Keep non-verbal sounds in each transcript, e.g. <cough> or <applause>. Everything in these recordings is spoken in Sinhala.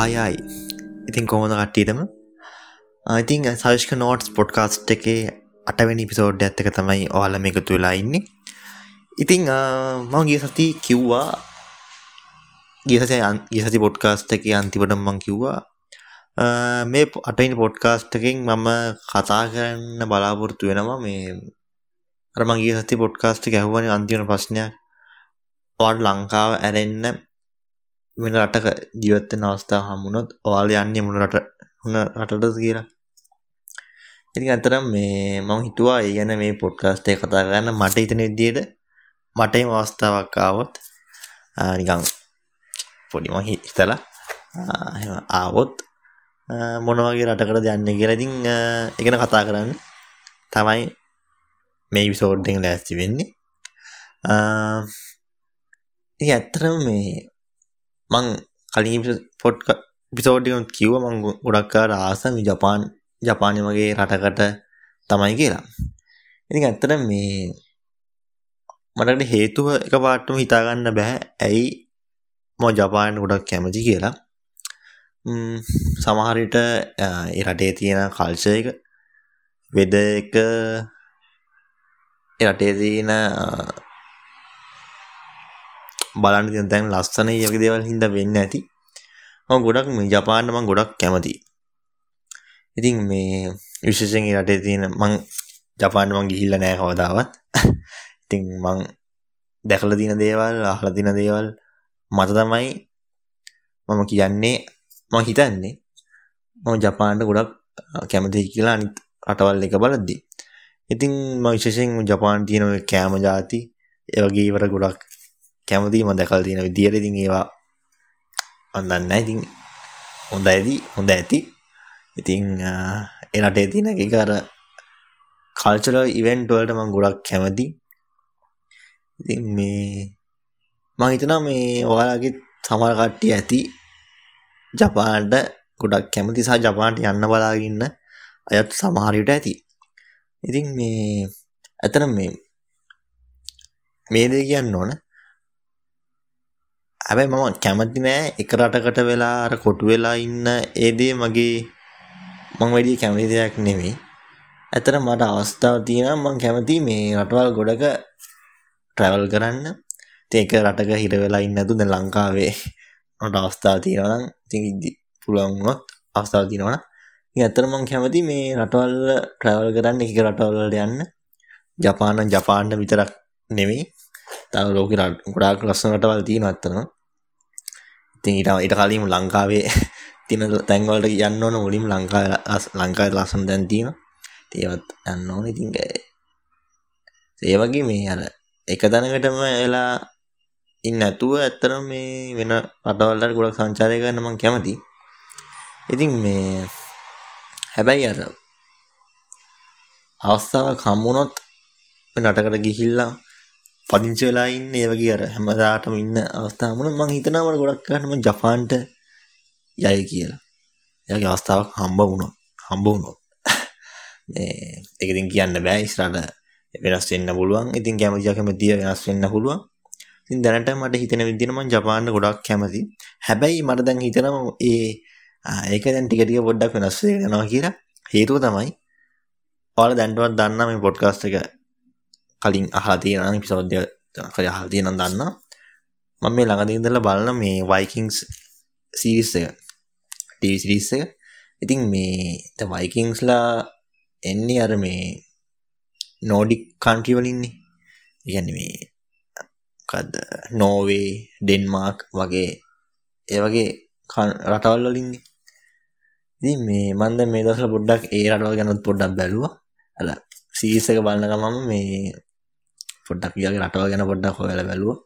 ආයයි. ඉතින් කොහොඳ කට්ටියටම? ඉතින් සවිෂ්ක නෝට්ස් පොඩ්කාස්ට් එකේ අටවැනි පිසෝඩ් ඇත්තක තමයි ඔයාල එකතු වෙලා ඉන්නේ. ඉතිං මං ගිය සති කිව්වා ගියසස ගිසති පොඩ්කාස්ට් එක අන්තිපට මං කිව්වා මේ අටයිනි පොඩ්කාස්ට් එකින් මම කතා කරන්න බලාපොරොත්තු වෙනවා. මේ අරමගේ සති පොඩ්කාස්ට් ගැහුවන අන්තිවන ප්‍රශ්නයක්. වාට ලංකාව ඇරෙන්න වෙන රටක ජීවත්තෙන් අවස්ථාව හමුණොත් ඔයාල යන්නේ මුණ රට හුණ රටට කියලා. ඉති අතරම් මේ මම හිතුවා ඒ ගැන මේ පොඩ්කාස්ටේ කතා කරන්න. මට ඉතන විදියට මටම අවස්ථාවක් ආවොත් නිකං පොඩිම හිතලා ආවොත් මොනවගේ රටකට දන්න කියලතින් එකන කතා කරන්න. තමයි මේ විසෝඩ්ඩෙන් ලෑස්ති වෙන්නේ. ඇත්තරම මේ මං කලින් පොට් පිසෝඩියුත් කිව්ව මං ගොඩක්කාර ආසම ජපාන් ජපානය වගේ රටකට තමයි කියලා. ඉති ඇත්තට මේ මටට හේතුව එක පාටම හිතාගන්න බැහැ ඇයි ම ජපාන ගොඩක් කැමති කියලා. සමහරිට රටේ තියෙන කල්ශයක වෙද එක රටේ තියෙන බලන්න තින තැන් ලස්සන යක දේවල් හිද වෙන්න ඇති. ම ගොඩක් මේ ජපාන්න මං ගොඩක් කැමති ඉතින් මේ විශෂෙන් රටේ තියෙන මං ජපාන්න මං ගිහිල්ල නෑ කවදාවත්. ඉතින් මං දැකල තින දේවල් අහල තින දේවල් මත තමයි මම කියන්නේ ම හිතන්නේ. මම ජපාන්ට ගොඩක් කැමති කියලා අනිත් රටවල් එක බලද්දි. ඉතින් ම විශෂෙන් ජපාන් තියනව කෑම ජාති ඒවගේ ඉවර ගොඩක් කැමතිීම දැකල් තියෙන විදියට ඉතින් ඒවා අඳන්න ඉතින් හොඳ ඇති හොඳ ඇති. ඉතිං එනටේ තින එකර කල්චල ඉවෙන්ටවලට මං ගොඩක් කැමති. ඉතින් මේ මහිතන මේ ඔයාලගේ සමර කට්ටිය ඇති ජපාන්ට ගොඩක් කැමති සහ ජපාන්ට යන්න බලාගන්න අයත් සමහරයට ඇති. ඉතින් මේ ඇතන මේ මේ දේ කියන්න ඕන. හැබැයි මම කැමති නෑ එක රටකට වෙලා අර කොටු වෙලා ඉන්න ඒදේ මගේ මං වැඩිය කැමති දෙයක් නෙවෙයි ඇතර මට අවස්ථාව තියෙන මං කැමති මේ රටවල් ගොඩක ට්‍රැවල් කරන්න. ඒක රටක හිර වෙලා ඉන්නතු ද ලංකාවේ නොට අවස්ථාව තියෙනවනම් ති පුළුවන්ගොත් අවස්ථාව තියෙනවන ඇතර මං කැමති මේ රටවල් ට්‍රැවල් කරන්න එක රටවල්ලට යන්න. ජපාන ජපාන්ට විතරක් නෙවෙයි තව ලෝක ගොඩාක් ලස්සන රටවල් තියෙන අත්තනවා ඉතින් ඊට ඊට කලින් ලංකාවේ <laughs> තින තැන්වලට යන්න ඕන මුලින් ලංකා ලංකායි ලස්සන දැන් තියෙන ඒවත් යන්න ඕන. ඉතින් ඒ වගේ මේ අර එක තැනකටම වෙලා ඉන්න ඇතුව ඇත්තර මේ වෙන රටවල්ලට ගොඩක් සංචාරය කරන්න මං කැමති ඉතින් මේ හැබැයි අර අවස්ථාව කම්මුණොත් නටකට ගිහිල්ලා පදිංචි වෙලා ඉන්න ඒ වගේ අර හැමදාටම ඉන්න අවස්ථාවම මං හිතනවා ගොඩක් කරනම ජපාන්ට යයි කියලා. එයාගේ අවස්ථාවක් හම්බ වුණොත් හම්බ වුණොත් මේ ඒක ඉතින් කියන්න බෑ ඉස්සරහට වෙනස් වෙන්න පුළුවන්. ඉතින් කැමති කැමතිය වෙනස් වෙන්න පුළුවන්. ඉතින් දැනට මට හිතෙන විදිහට මං ජපාන්ට ගොඩක් කැමති. හැබැයි මට දැන් හිතෙනවා ඒ ඒක දැන් ටික ටික පොඩ්ඩක් වෙනස් වෙගෙන යනවා කියලා. හේතුව තමයි ඔයාලා දැන්ටවත් දන්නා මේ පොඩ්කාස්ට් එක කලින් අහලා තියෙන එපිසෝඩ් එක කලින් අහලා තියෙනනම් දන්නා මම මේ ළඟදී ඉඳලා බලන මේ වයිකින්ස් සීරීස් එක ටීවී සීරීස් එක. ඉතින් මේ ද වයිකින්ස්ලා එන්නේ අර මේ නෝඩික් කන්ට්‍රි වලින්නේ කියන්නේ මේ මොකද්ද? නෝවේ ඩෙන්මාර්ක් වගේ ඒ වගේ රටවල් වලින්නේ ඉතින් මේ මම දැන් මේ දවස්වල පොඩ්ඩක් ඒ රටවල් ගැනත් පොඩ්ඩක් බැලුවා. අර සීරීස් එක බලන ගමන් මේ පොඩ්ඩක් යාගේ රටව ගැන පොඩ්ඩක් හොයලා බැලුවා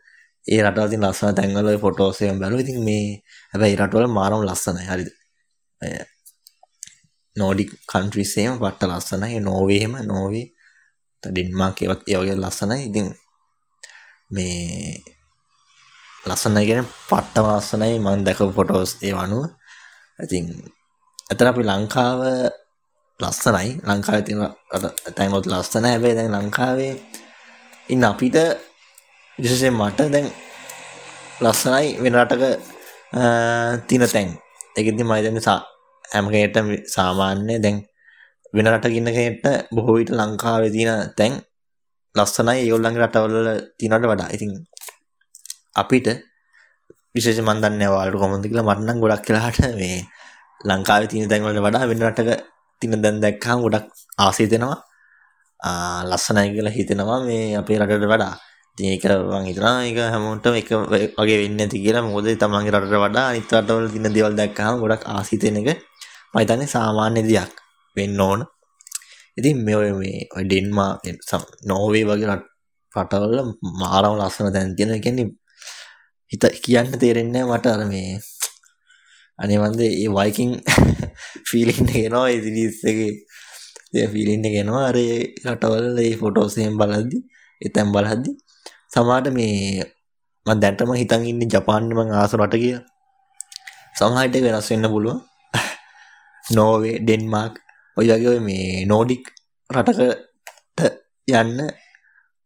ඒ රටවල් තියෙන ලස්සන තැන්වල ෆොටෝස් එකම බැලුවා ඉතින් මේ හැබැයි රටවල මාරම ලස්සනයි හරිද? නෝඩික් කන්ට්‍රීස් එහෙම පට්ට ලස්සනයි නෝවේ එහෙම නෝවේ ඩෙන්මාර්ක් ඒවත් ඒ වගේ ලස්සනයි. ඉතින් මේ ලස්සනයි කියන්නේ පට්ටම ලස්සනයි මම දැකපු ෆොටෝස් ඒ අනුව. ඉතින් අතන අපි ලංකාව ලස්සනයි. ලංකාවේ තියෙන තැන්වල ලස්සනයි. හැබැයි දැන් ලංකාවේ ඉන්න අපිට විශේෂයෙන් මට දැන් ලස්සනයි වෙන රටක තින තැන් ඒක ඉතින් මම හිතන්නේ හැම කෙනෙක්ටම සාමාන්‍ය දැන් වෙන රටක ඉන්න කෙනෙක්ට බොහෝ විට ලංකාවේ තියෙන තැන් ලස්සනයි ඒගොල්ලන්ගේ රටවල තියෙනවට වඩා. ඉතින් අපිට විශේෂ මන් දන්නේ ඔයාලට කොහොමද කියලා මට නම් ගොඩක් වෙලාට මේ ලංකාවේ තියෙන තැන් වලට වඩා වෙන රටක තියෙන දැන් දැක්කම ගොඩක් ආසයි දෙනවා. ලස්සනයි කියලා හිතෙනවා මේ අපේ රටට වඩා. ඉතින් ඒක මං හිතනවා ඒක හැමෝටම එක වගේ වෙන්නේ නැති කියලා. මොකද තමන්ගේ රටට වඩා අනිත් රටවල තියෙන දේවල් දැක්කම ගොඩක් ආසයි දෙන එක මම හිතන්නේ සාමාන්‍ය දෙයක් වෙන්න ඕන. ඉතින් මේ ඔය මේ ඩෙන්මාර්ක් නෝර්වේ වගේ රටවල මාරම ලස්සන තැන් තියෙනවා. ඒ කියන්නේ හිත කියන්න තේරෙන්නේ මට අර මේ අනේ මන්දේ ඒ වයිකින් ෆීලින් <laughs> එක එනවා ඒ සිරීස් එකේ ඒ ෆීලින් එක එනවා. අර ඒ රටවල ඒ ෆොටෝස් එහෙම බලද්දි එතෙන් බලද්දි සමහරට මේ මම දැන්ටම හිතන් ඉන්නේ ජපාන්නේ මං ආස රට කියලා. සමහරට වෙනස් වෙන්න පුළුවන්. <laughs> නෝවේ ඩෙන්මාර්ක් ඔය වගේ ඔය මේ නෝඩික් රටකට යන්න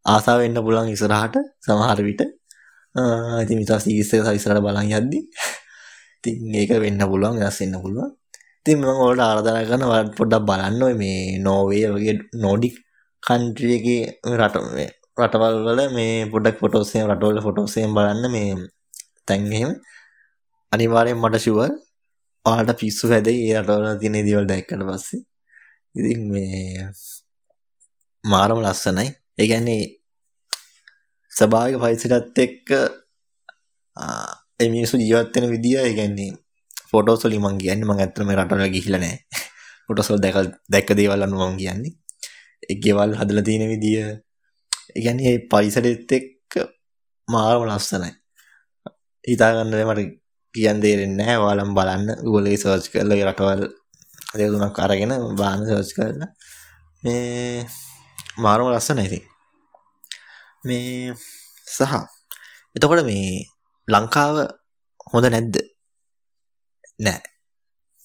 ආසාව වෙන්න පුළුවන් ඉස්සරහට සමහර විට. ඉතින් මිතා සීරීස් එක ඉස්සරහට බලන් යද්දි. <laughs> ඉතින් ඒක වෙන්න පුළුවන් වෙනස් වෙන්න පුළුවන්. ඉතින් මම ඔයාලට ආරාධනා කරනවා පොඩ්ඩක් බලන්න ඔය මේ නෝර්වේ වගේ නෝඩික් කන්ට්‍රි එකේ රට මේ රටවල් වල මේ පොඩ්ඩක් ෆොටෝස් එහෙම රටවල ෆොටෝස් එහෙම බලන්න මේ තැන් එහෙම. අනිවාර්යෙන් මට ෂුවර් ඔයාලට පිස්සු හැදෙයි ඒ රටවල තියෙන දේවල් දැක්කට පස්සේ. ඉතින් මේ මාරම ලස්සනයි. ඒ කියන්නේ ස්වභාවික පරිසරයත් එක්ක ඒ මිනිස්සු ජීවත් වෙන විදිය ඒ කියන්නේ ෆොටෝස් වලින් මං කියන්නේ මං ඇත්තටම මේ රටවල ගිහිල්ලා නැහැ. <laughs> ෆොටෝස් වල දැක දැක්ක දේවල් අනුව මං කියන්නේ. ඒ ගෙවල් හදලා තියෙන විදිය. ඒ කියන්නේ මේ පරිසරෙත් එක්ක මාරම ලස්සනයි. හිතා ගන්න මට කියන්න තේරෙන්නේ නැහැ. ඔයාලම බලන්න. Google එකේ සර්ච් කරලා ඒ රටවල් දෙක තුනක් අරගෙන බලන්න සර්ච් කරලා. මේ මාරම ලස්සනයි ඉතින්. මේ සහ එතකොට මේ ලංකාව හොඳ නැද්ද? නෑ.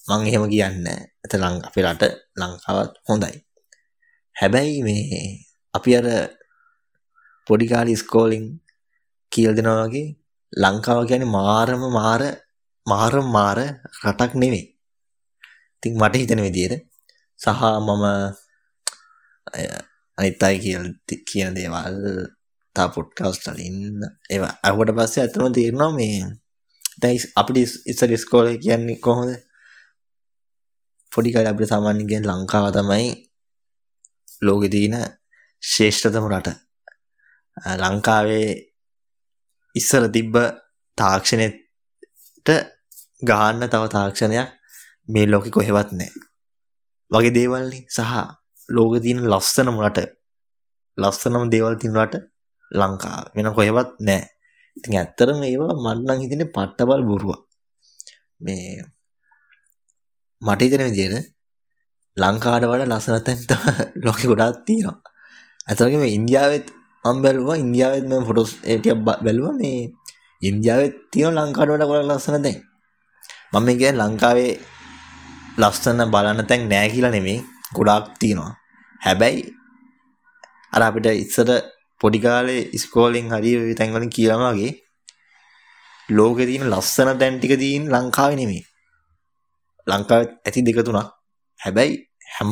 මං එහෙම කියන්න ඇත ලං අපේ රට ලංකාවත් හොඳයි. හැබැයි මේ අපි අර පොඩිකාලි ස්කෝලිං කියල් දෙනවා වගේ ලංකාව ගැන මාරම මාර මාරම් මාර රටක් නෙවෙයි ඉතින් මට හිතන විදියට සහ මම අනිත් අය කියන දේවල් තා පොඩ්කාස්ට් වලින් ඒවා අහුවට පස්සේ අතනම තේරෙනවා මේ දැන් අපිට ඉස්සර ඉස්කෝලේ කියන්නේ කොහොමද? පොඩි කාලේ අපිට සාමාන්‍යයෙන් කියන්නේ ලංකාව තමයි ලෝකේ තියෙන ශ්‍රේෂ්ඨතම රට. ලංකාවේ ඉස්සර තිබ්බ තාක්ෂණයට ගහන්න තව තාක්ෂණයක් මේ ලෝකෙ කොහෙවත් නැහැ වගේ දේවල්නේ සහ ලෝකෙ තියෙන ලස්සනම රට. ලස්සනම දේවල් තියෙන රට ලංකාව. වෙන කොහෙවත් නෑ. ඉතින් ඇත්තරම ඒවා මට නම් හිතෙන්නේ පට්ටබල් බොරුවක්. මේ මට හිතෙන විදිහට ලංකාවට වඩා ලස්සන තැන් තමයි ලෝකෙ ගොඩාක් තියෙනවා. අතවගේ මේ ඉන්දියාවෙත් මම බැලුවා ඉන්දියාවෙත් මම ෆොටෝස් ඒ ටික බැලුවා මේ ඉන්දියාවෙත් තියෙන ලංකාවට වඩා ගොඩක් ලස්සන තැන්. මම කියන්නේ ලංකාවේ ලස්සන බලන්න තැන් නෑ කියලා නෙමෙයි ගොඩාක් තියෙනවා. හැබැයි අර අපිට ඉස්සර පොඩි කාලේ ඉස්කෝලෙන් හරි ওই තැන් වලින් කියලාම වගේ ලෝකේ තියෙන ලස්සන තැන් ටික තියෙන ලංකාවේ නෙමෙයි. ලංකාවේ ඇති දෙක තුනක්. හැබැයි හැම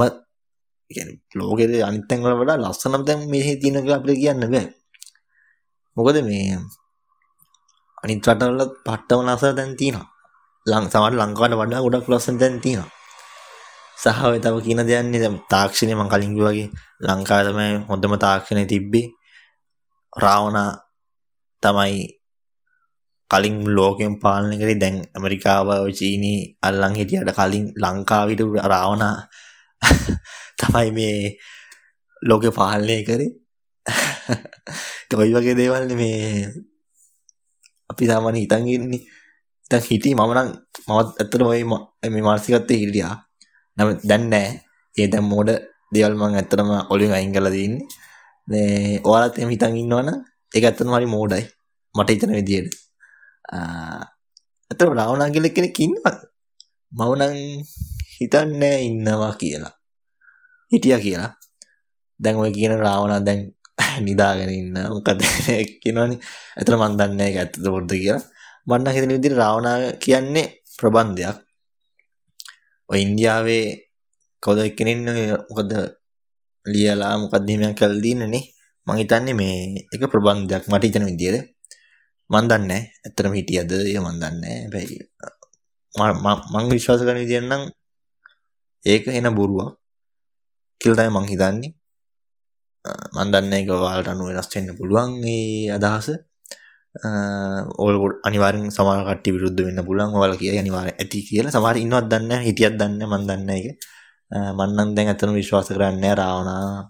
කියන්නේ ලෝකේ අනිත් තැන් වල වඩා ලස්සනම තැන් මෙහි තියෙන කියලා අපිට කියන්න බෑ. මොකද මේ අනිත් රටවල පට්ටම ලස්සන තැන් තියෙනවා. ලං සමහර ලංකාවට වඩා ගොඩක් ලස්සන තැන් තියෙනවා. සහ ඔය තව කියන දෙයක් නේ තාක්ෂණය මම කලින් කිව්වා වගේ ලංකාවේ තමයි හොඳම තාක්ෂණය තිබ්බේ. රාවණා තමයි කලින් ලෝකෙන් පාලනය කරේ. දැන් ඇමරිකාව චීනී අල්ලන් හිටියට කලින් ලංකාව හිටපු රාවණා <laughs> තමයි මේ ලෝකෙ පාලනය කරේ. <laughs> ඔය වගේ දේවල් මේ අපි සාමාන්‍ය හිතන් ඉන්නේ. දැන් හිටි මම නම් මමත් ඇත්තට ඔය මේ මානසිකත්වයේ හිටියා. නම් දැන් නෑ. ඒ දැන් මෝඩ දේවල් මම ඇත්තටම ඔලින් අයින් කරලා තියෙන්නේ. මේ ඔයාලත් එහෙම හිතන් ඉන්නවනම් ඒක ඇත්තටම හරි මෝඩයි. මට හිතන විදියට. ඇත්තටම රාවණා කියලා කෙනෙක් ඉන්නවද? මම නම් හිතන්නේ ඉන්නවා කියලා. හිටියා කියලා. දැන් ඔය කියන රාවණා දැන් <laughs> නිදාගෙන ඉන්න. මොකද <laughs> කියනවනේ. ඇත්තට මම දන්නේ නැහැ ඒක ඇත්තද පොඩ්ද කියලා. මම නම් හිතන විදිහට රාවණා කියන්නේ ප්‍රබන්ධයක්. ඔය ඉන්දියාවේ කවුද එක්කෙනෙක් මොකද ලියලා මොකක්ද එහෙම කරලා දින්නනේ මං හිතන්නේ මේ එක ප්‍රබන්ධයක් මට හිතන විදියට. මන් දන්නේ ඇත්තටම හිටියද? ඒ මන් දන්නේ හැබැයි මං විශ්වාස කරන විදියට නම් ඒක එන බොරුවක්. කියලා තමයි මං හිතන්නේ. මන් දන්නේ ඒක ඔයාලට අනුව වෙනස් වෙන්න පුළුවන් ඒ අදහස. ඕල් අනිවාර්යෙන් සමහර කට්ටිය විරුද්ධ වෙන්න පුළුවන්. ඔයාලා කියයි අනිවාර්යෙන් ඇති කියලා. සමහර ඉන්නවත් දන්නේ නැහැ හිටියක් දන්නේ නැහැ මන් දන්නේ නැහැ ඒක. මන් නම් දැන් ඇත්තටම විශ්වාස කරන්නේ නැහැ රාවණා.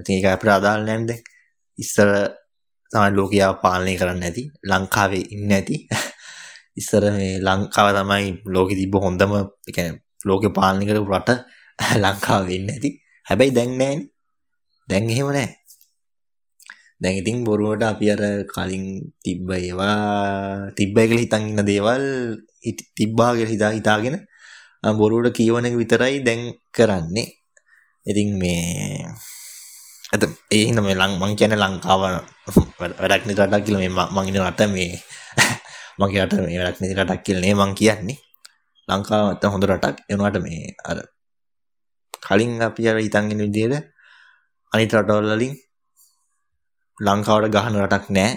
ඉතින් ඒක අපිට අදාළ නැහැ දැන්. ඉස්සර තමයි ලෝකයාව පාලනය කරන්න ඇති. ලංකාවේ ඉන්න ඇති. ඉස්සර මේ ලංකාව තමයි ලෝකෙ තිබ්බ හොඳම ඒ කියන්නේ ලෝකෙ පාලනය කරපු රට <laughs> ලංකාව වෙන්න ඇති. හැබැයි දැන් නෑනේ දැන් එහෙම නෑ දැන් ඉතින් බොරුවට අපි අර කලින් තිබ්බ ඒවා තිබ්බයි කියලා හිතන් ඉන්න දේවල් තිබ්බා කියලා හිතා හිතාගෙන බොරුවට කියවන එක විතරයි දැන් කරන්නේ. ඉතින් මේ ඇත ඒ හින්දා මේ ලං මං කියන්නේ ලංකාව වැඩක් නැති රටක් කියලා මේ මං ඉන්න රට මේ <laughs> මගේ රට මේ වැඩක් නැති රටක් කියලා නේ මං කියන්නේ. ලංකාව නැත්තම් හොඳ රටක්. ඒ වුණාට මේ අර කලින් අපි අර හිතන් ඉන්න විදිහට අනිත් රටවල් වලින් ලංකාවට ගහන රටක් නැහැ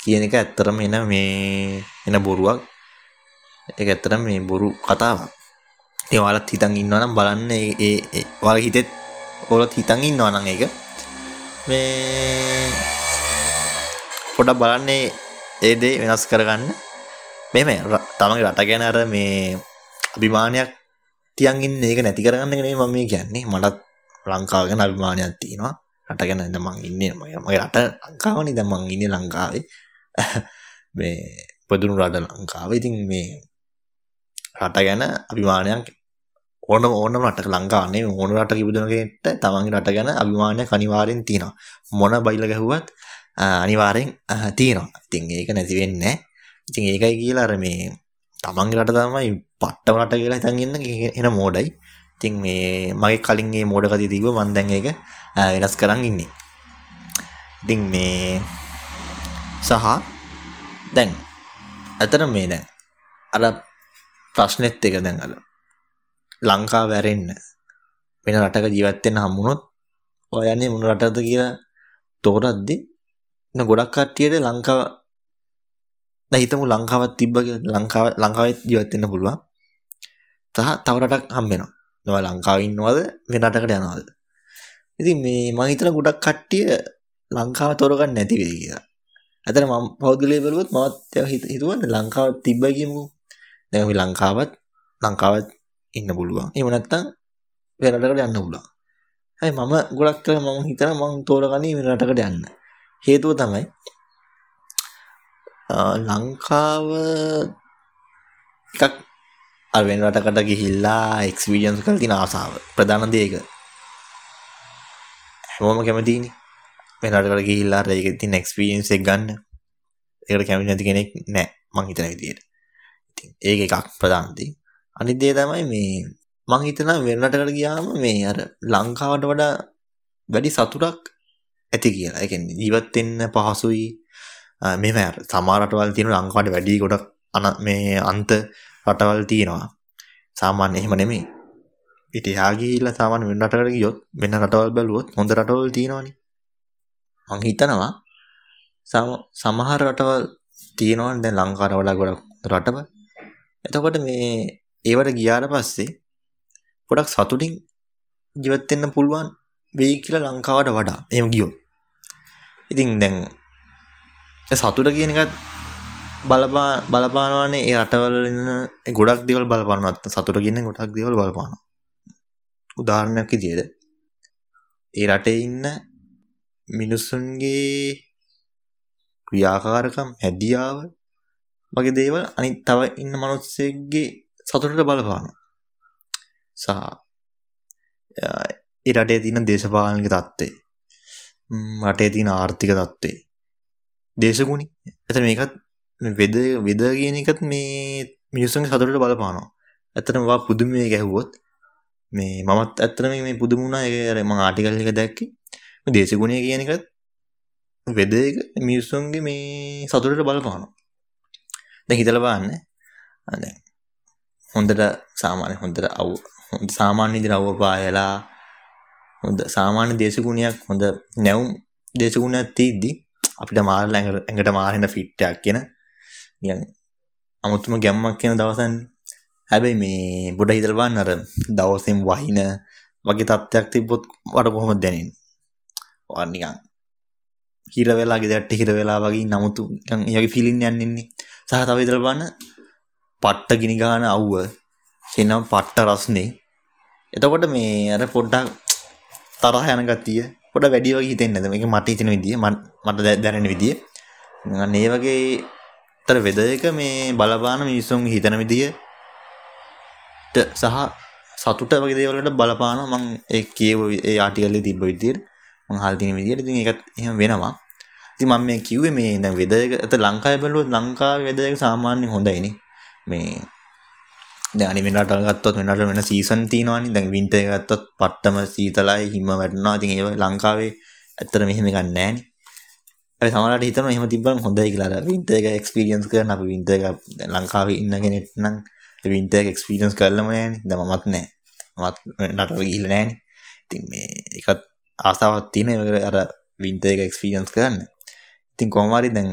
කියන එක ඇත්තටම එන මේ එන බොරුවක්. ඒක ඇත්තටම මේ බොරු කතාවක්. ඒ ඔයාලත් හිතන් ඉන්නවා නම් බලන්න ඒ ඒ ඔයාලා හිතෙත් ඔයාලත් හිතන් ඉන්නවා නම් ඒක. මේ පොඩ්ඩක් බලන්නේ ඒ දේ වෙනස් කරගන්න. මෙහෙම තමන්ගේ රට ගැන අර මේ අභිමානයක් තියන් ඉන්න ඒක නැති කරගන්න එක නෙමෙයි මම මේ කියන්නේ. මටත් ලංකාව ගැන අභිමානයක් තියෙනවා. රට ගැන දැන් මං ඉන්නේ මගේ රට ලංකාවනේ දැන් මං ඉන්නේ ලංකාවේ. <laughs> මේ පොදුණු රට ලංකාව. ඉතින් මේ රට ගැන අභිමානයක් ඕනම ඕනම රටක ලංකාවනේ ඕන රටක ඉපදුන කෙනෙක්ට තමන්ගේ රට ගැන අභිමානයක් අනිවාර්යෙන් තියෙනවා. මොන බයිල ගැහුවත් අනිවාර්යෙන් තියෙනවා. ඉතින් ඒක නැති වෙන්නේ නැහැ. ඉතින් ඒකයි කියලා අර මේ තමන්ගේ රට තමයි පට්ටම රට කියලා හිතන් ඉන්න එන මෝඩයි. ඉතින් මේ මගේ කලින් මේ මෝඩ කතිය තිබ්බ මම දැන් ඒක වෙනස් කරන් ඉන්නේ. ඉතින් මේ සහ දැන් අතන මේ දැන් අර ප්‍රශ්නෙත් එක දැන් අර ලංකාව වැරෙන්න. වෙන රටක ජීවත් වෙන්න හම්බුනොත් ඔය යන්නේ මොන රටද කියලා තෝරද්දි න ගොඩක් කට්ටියට ලංකාව දැන් හිතමු ලංකාවක් තිබ්බ කියලා ලංකාව ලංකාවේ ජීවත් වෙන්න පුළුවන්. සහ තව රටක් හම්බ වෙනවා නෝ ලංකාවේ ඉන්නවද? වෙන රටකට යනවද? ඉතින් මේ මම හිතන ගොඩක් කට්ටිය ලංකාව තෝරගන්න නැති වෙයි කියලා. ඇතන මම පෞද්ගලයා බැලුවොත් මමත් හිතුවා ලංකාව තිබ්බයි කියමුකෝ දැන් අපි ලංකාවත් ලංකාවත් ඉන්න පුළුවන්. එහෙම නැත්නම් වෙන රටකට යන්න පුළුවන්. හැබැයි මම ගොඩක් කරලා මම හිතන මම තෝරගන්නේ වෙන රටකට යන්න. හේතුව තමයි ලංකාව එකක් අර වෙන රටකට ගිහිල්ලා එක්ස්පීරියන්ස් කරලා තියෙන ආසාව. ප්‍රධාන දේ ඒක. හැමෝම කැමතිනේ වෙන රටකට ගිහිල්ලා අර ඒකේ තියෙන එක්ස්පීරියන්ස් එක ගන්න. ඒකට කැමති නැති කෙනෙක් නැහැ මං හිතන විදියට. ඉතින් ඒක එකක් ප්‍රධාන දේ. අනිත් දේ තමයි මේ මං හිතනවා වෙන රටකට ගියාම මේ අර ලංකාවට වඩා වැඩි සතුටක් ඇති කියලා. ඒ කියන්නේ ජීවත් වෙන්න පහසුයි. මෙහෙම අර සමහර රටවල් තියෙන ලංකාවට වැඩි ගොඩක් අන මේ අන්ත රටවල් තියෙනවා. සාමාන්‍ය එහෙම නෙමෙයි. ඉතින් එහා ගිහිල්ලා සාමාන්‍ය වෙන රටකට ගියොත් වෙන රටවල් බැලුවොත් හොඳ රටවල් තියෙනවානේ. මං හිතනවා සමහර රටවල් තියෙනවනේ දැන් ලංකාවට වඩා ගොඩක් රටවල්. එතකොට මේ ඒවට ගියාට පස්සේ ගොඩක් සතුටින් ජීවත් වෙන්න පුළුවන් වෙයි කියලා ලංකාවට වඩා. එහෙම ගියොත්. ඉතින් දැන් සතුට කියන එකත් බලපා බලපානවානේ ඒ රටවල ඉන්න ගොඩක් දේවල් බලපානවා. සතුට කියන්නේ ගොඩක් දේවල් බලපානවා. උදාහරණයක් විදිහට ඒ රටේ ඉන්න මිනිස්සුන්ගේ ක්‍රියාකාරකම් හැදියාව වගේ දේවල් අනිත් තව ඉන්න මිනිස්සෙක්ගේ සතුටට බලපානවා. සහ ඒ රටේ තියෙන දේශපාලනික තත්ත්වය. රටේ තියෙන ආර්ථික තත්ත්වය. දේශගුණි. එතන මේකත් වෙද වෙද කියන එකත් මේ මිනිස්සුන්ගේ සතුටට බලපානවා. ඇත්තටම වා පුදුමය ගැහුවොත් මේ මමත් ඇත්තටම මේ පුදුම වුණා. ඒක අර මම ආටිකල් එක දැක්කේ. මේ දේශගුණය කියන එකත් වෙද එක මිනිස්සුන්ගේ මේ සතුටට බලපානවා. දැන් හිතලා බලන්න. දැන් හොඳට සාමාන්‍ය හොඳට අවු හොඳ සාමාන්‍ය විදිහට අවුව පායලා හොඳ සාමාන්‍ය දේශගුණයක් හොඳ නැවුම් දේශගුණයක් තියෙද්දි අපිට මාර ඇඟට මාරෙන ෆිට් එකක් කියන නිකන් අමුතුම ගැම්මක් කියන දවසන්නේ හැබැයි මේ ගොඩ හිතලා බලන්න අර දවසෙන් වහින වගේ තත්ත්වයක් තිබ්බොත් වට කොහොමද දැනෙන්නේ? ඔය නිකන් හිර වෙලා ගෙදරට හිර වෙලා වගේ නමුතු නිකන් ඒ වගේ ෆීලින් යන්නේ ඉන්නේ. සහ තව හිතලා බලන්න පට්ට ගිනි ගන්න අවුව එනම් පට්ට රස්නේ. එතකොට මේ අර පොඩ්ඩක් තරහ යන ගතිය පොඩ වැඩි වගේ හිතෙන්නේ නැද මේක මට හිතෙන විදිය මට දැනෙන විදිය. අන්න ඒ වගේ තර වෙද එක මේ බලපාන මිනිස්සුන් හිතන විදිය සහ සතුට වගේ දේවල්ට බලපාන මං ඒ කියව ඒ ආටිකල්ලේ තිබ්බ විදියට මං අහලා තියෙන විදියට ඉතින් ඒකත් එහෙම වෙනවා. ඉතින් මම මේ කිව්වේ මේ දැන් වෙදර් එක අත ලංකාවේ බලුවොත් ලංකාවේ වෙදර් එක සාමාන්‍යයෙන් හොඳයිනේ. මේ දැන් අනිත් වෙන රටවල් ගත්තොත් වෙන රටවල වෙන සීසන් තියෙනවානේ. දැන් වින්ටර් එක ගත්තොත් පට්ටම සීතලයි හිම වැටෙනවා. ඉතින් ඒක ලංකාවේ ඇත්තට මෙහෙම එකක් නැහැනේ. ඒ සමහරවිට හිතනවා එහෙම තිබ්බම හොඳයි කියලා. අර වින්ටර් එක එක්ස්පීරියන්ස් කරන්න අපි වින්ටර් එක ලංකාවේ ඉන්න කෙනෙක් නම් වින්ටර් එක එක්ස්පීරියන්ස් කරලම නෑනේ. දැන් මමත් නෑ. මමත් රටවල ගිහිල්ලා නෑනේ. ඉතින් මේ ඒකත් ආසාවක් තියෙන ඒ අර වින්ටර් එක එක්ස්පීරියන්ස් කරන්න. ඉතින් කොහොම හරි දැන්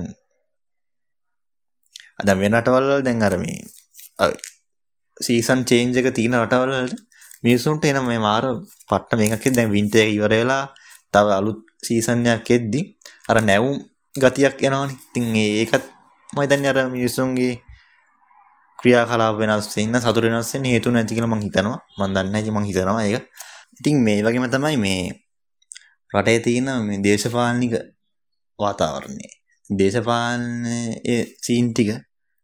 අද වෙන රටවල් වල දැන් අර මේ සීසන් චේන්ජ් එක තියෙන රටවල් වලට මිනිසුන්ට එන මේ මාර පට්ට මේකක් දැන් වින්ටර් එක ඉවර වෙලා තව අලුත් සීසන් එකක් එද්දි අර නැවුම් ගතියක් එනවනේ. ඉතින් ඒකත් මම හිතන්නේ අර මිනිසුන්ගේ ක්‍රියාකලාප වෙනස් වෙන්න සතුට වෙනස් වෙන්න හේතු නැති කියලා මම හිතනවා. මම දන්නේ නැහැ මම හිතනවා ඒක. ඉතින් මේ වගේම තමයි මේ රටේ තියෙන මේ දේශපාලනික වාතාවරණය. දේශපාලනයේ සීන් ටික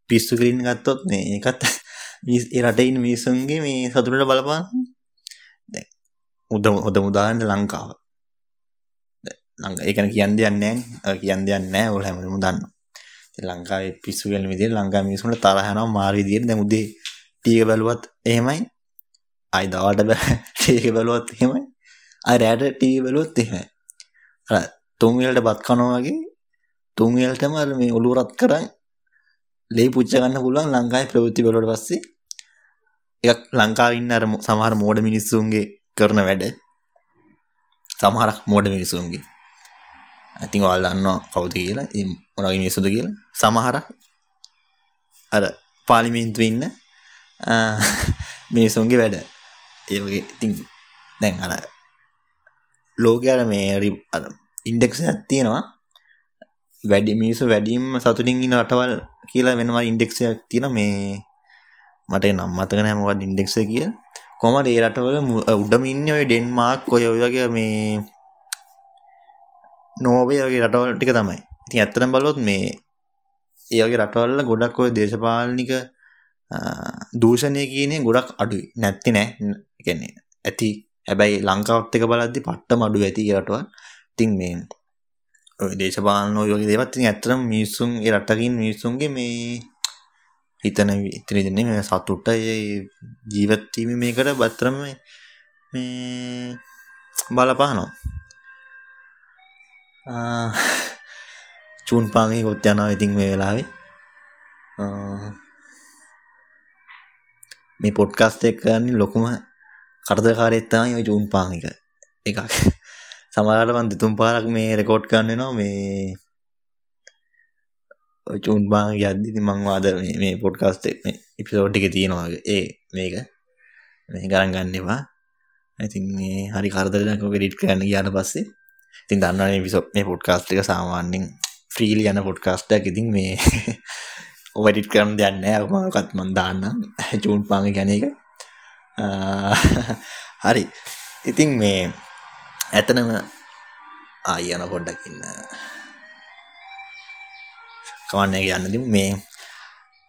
පිස්සු කිරින්න ගත්තොත් මේ ඒකත් <laughs> ඒ රටේ ඉන්න මිනිස්සුන්ගේ මේ සතුටට බලපාන දැන් උද හොඳ උදාහරණ ලංකාව. ලංකා ඒකන කියන්න දෙයක් නැහැ කියන්න දෙයක් නැහැ ඔයාලා හැමෝම දන්නවා. ඉතින් ලංකාවේ පිස්සු වෙන විදිහට ලංකාවේ මිනිස්සුන්ට තරහ යනවා මාර විදිහට දැන් උදේ ටීවී බලුවත් එහෙමයි. ආයි දවල්ට <laughs> ටීවී බලුවත් එහෙමයි. ආයි රැට ටීවී බලුවත් එහෙමයි. අර තුන් වේලට බත් කනවා වගේ තුන් වේලටම අර මේ ඔලුව රත් කරන් ලේ පුච්ච ගන්න පුළුවන් ලංකාවේ ප්‍රවෘත්ති වලට පස්සේ. එකක් ලංකාවේ ඉන්න අර සමහර මෝඩ මිනිස්සුන්ගේ කරන වැඩ. සමහරක් මෝඩ මිනිස්සුන්ගේ. ඉතින් ඔයාලා දන්නවා කවුද කියලා. ඒ මොනවගේ මිනිස්සුද කියලා. සමහරක් අර පාර්ලිමේන්තුවේ ඉන්න මිනිස්සුන්ගේ වැඩ. ඒ වගේ ඉතින් දැන් අර ලෝකයට මේ අර ඉන්ඩෙක්ස් එකක් තියෙනවා. වැඩි මිනිස්සු වැඩිම සතුටින් ඉන්න රටවල් කියලා වෙනවා ඉන්ඩෙක්ස් එකක් තියෙනවා මේ මට නම් මතක නැහැ මොකක්ද ඉන්ඩෙක්ස් එක කියලා කොහමද ඒ රටවල උඩම ඉන්නේ ඔය ඩෙන්මාර්ක් ඔය ඔය වගේ මේ නෝවේ වගේ රටවල් ටික තමයි. ඉතින් ඇත්තටම බලුවොත් මේ ඒ වගේ රටවල ගොඩක් ඔය දේශපාලනික දූෂණය කියන්නේ ගොඩක් අඩුයි. නැත්තේ නෑ. කියන්නේ ඇති. හැබැයි ලංකාවත් එක බලද්දි පට්ටම අඩු ඇති ඒ රටවල්. ඉතින් මේ ඔය දේශපාලන ඔය වගේ දේවල් ඉතින් ඇත්තටම මිනිස්සුන් ඒ රටකින් මිනිස්සුන්ගේ මේ හිතන ඉතින් ඉන්නේ මේ සතුට ජීවත් වීම මේකට බත්තරම මේ බලපානවා. චූන් පාගේ කොත් යනවා ඉතින් මේ වෙලාවේ. මේ පොඩ්කාස්ට් එක කරන්නේ ලොකුම කරදරකාරයෙක් තමයි ওই චූන් පාන් එක. එකක්. සමහරවිට මම දෙතුන් පාරක් මේ රෙකෝඩ් කරන්න වෙනවා. මේ ඔය චූන් පාන් යද්දි ඉතින් මම වාද මේ මේ පොඩ්කාස්ට් එක මේ එපිසෝඩ් එකේ තියෙනවා ඒ මේක. මේ ගණන් ගන්න එපා. ඉතින් මේ හරි කරදරයක් ඔක එඩිට් කරන්න ගියාට පස්සේ. ඉතින් දන්නවනේ එපිසෝඩ් මේ පොඩ්කාස්ට් එක සාමාන්‍යයෙන් ෆ්‍රීලි යන පොඩ්කාස්ට් එකක්. ඉතින් මේ <laughs> ඔය එඩිට් කරන්න දෙයක් නැහැ. මොකක්වත් මම දාන්නම් <laughs> චූන් පාංග කියන එක <laughs> හරි. ඉතින් මේ ඇතනම ආයි යන පොඩ්ඩක් ඉන්න කවන්න එක යන්න දෙමු මේ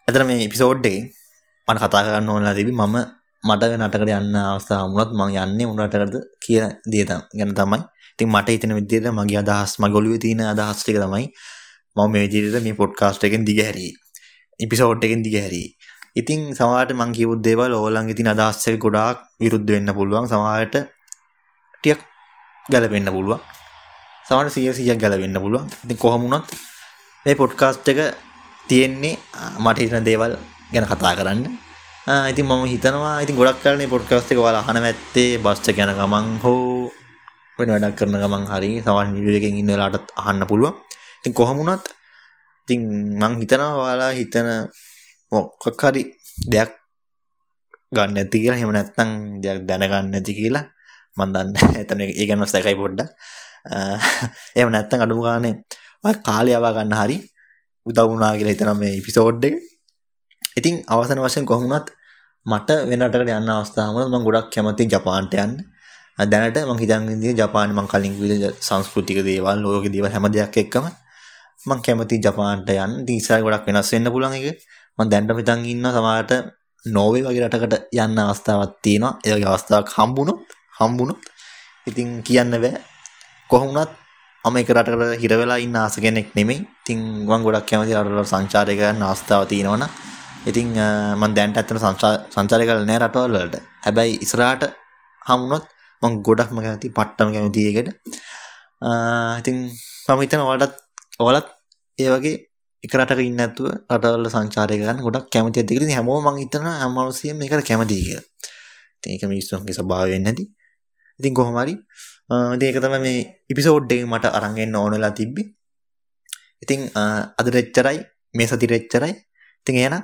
ඇතන මේ එපිසෝඩ් එකේ මට කතා කරන්න ඕනලා තිබි මම මට නටකට යන්න අවස්ථාව වුණත් මම යන්නේ උනටකටද කියන දේ ගැන තමයි ඉතින් මට හිතෙන විදිහට මගේ අදහස් මගේ ඔළුවේ තියෙන අදහස් ටික තමයි මම මේ විදිහට මේ පොඩ්කාස්ට් එකෙන් දිගහැරියේ. එපිසෝඩ් එකෙන් දිගහැරියේ. ඉතින් සමහරට මං කියපු දේවල් ඕගොල්ලන්ගේ තියෙන අදහස් එක ගොඩාක් විරුද්ධ වෙන්න පුළුවන්. සමහරට ටිකක් ගැලපෙන්න පුළුවන්. සමහරට 100 100ක් ගැලපෙන්න පුළුවන්. ඉතින් කොහොම වුණත් මේ පොඩ්කාස්ට් එක තියෙන්නේ මට හිතන දේවල් ගැන කතා කරන්න. ඉතින් මම හිතනවා ඉතින් ගොඩක් කරන්නේ පොඩ්කාස්ට් එක ඔයාලා අහන මැත්තේ බස් එක යන ගමන් හෝ වෙන වැඩක් කරන ගමන් හරි සමහර වීඩියෝ එකකින් ඉන්න වෙලාවටත් අහන්න පුළුවන්. ඉතින් කොහොම වුණත් ඉතින් මං හිතනවා ඔයාලා හිතන මොකක් හරි දෙයක් ගන්න ඇති කියලා එහෙම නැත්නම් දෙයක් දැනගන්න නැති කියලා මම දන්නේ එතන ඒ ගැන සැකයි පොඩ්ඩක් එහෙම නැත්නම් අඩුම ගානේ ඔය කාලය යවා ගන්න හරි උදව් වුණා කියලා හිතනවා මේ එපිසෝඩ් එක ඉතින් අවසන වශයෙන් කොහොමුණත් මට වෙන රටකට යන්න අවස්ථාව වුණා මම ගොඩක් කැමතියි ජපාන්ට යන්න. දැනට මම හිතන් ඉන්නේ ජපානයේ මම කලින් කිව්ව සංස්කෘතික දේවල් ලෝක දේවල් හැම දෙයක් එක්කම මම කැමතියි ජපාන්ට යන්න. ඉතින් ඉස්සරහ ගොඩක් වෙනස් වෙන්න පුළුවන් එක. මම දැනට හිතන් ඉන්නවා සමහරට නෝවේ වගේ රටකට යන්න අවස්ථාවක් තියෙනවා. ඒ වගේ අවස්ථාවක් හම්බුනොත් හම්බුනොත් ඉතින් කියන්න බෑ. කොහොමුණත් මම එක රටකට හිර වෙලා ඉන්න ආස කෙනෙක් නෙමෙයි. ඉතින් මම ගොඩක් කැමති රටවල සංචාරය කරන්න අවස්ථාව තියෙනවනම් ඉතින් මම දැන්ට ඇත්තට සංචාරය කරලා නෑ රටවල් වලට. හැබැයි ඉස්සරහට හමුනොත් මම ගොඩක්ම කැමති පට්ටම කැමති එකට. ඉතින් මම හිතනවා ඔයාලටත් ඔයාලත් ඒ වගේ එක රටක ඉන්න නැතුව රටවල සංචාරය කරන්න ගොඩක් කැමති ඇද්ද කියලා. ඉතින් හැමෝම මම හිතනවා හැම මිනිස්සෙම මේකට කැමතියි කියලා. ඉතින් ඒක මිනිස්සුන්ගේ ස්වභාවය වෙන්නේ නැති. ඉතින් කොහොම හරි ඉතින් ඒක තමයි මේ එපිසෝඩ් එකේ මට අරන් එන්න ඕන වෙලා තිබ්බේ. ඉතින් අද රෙච්චරයි මේ සති රෙච්චරයි. ඉතින් එහෙනම්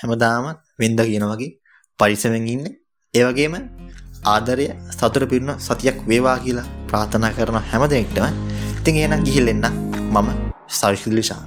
හැමදාම වෙන්ද කියන වගේ පරිස්සමෙන් ඉන්න. ඒ වගේම ආදරය සතුට පිරුණ සතියක් වේවා කියලා ප්‍රාර්ථනා කරන හැම දෙනෙක්ටම ඉතින් එහෙනම් ගිහිල්ලා එන්න මම සවිශිලිෂා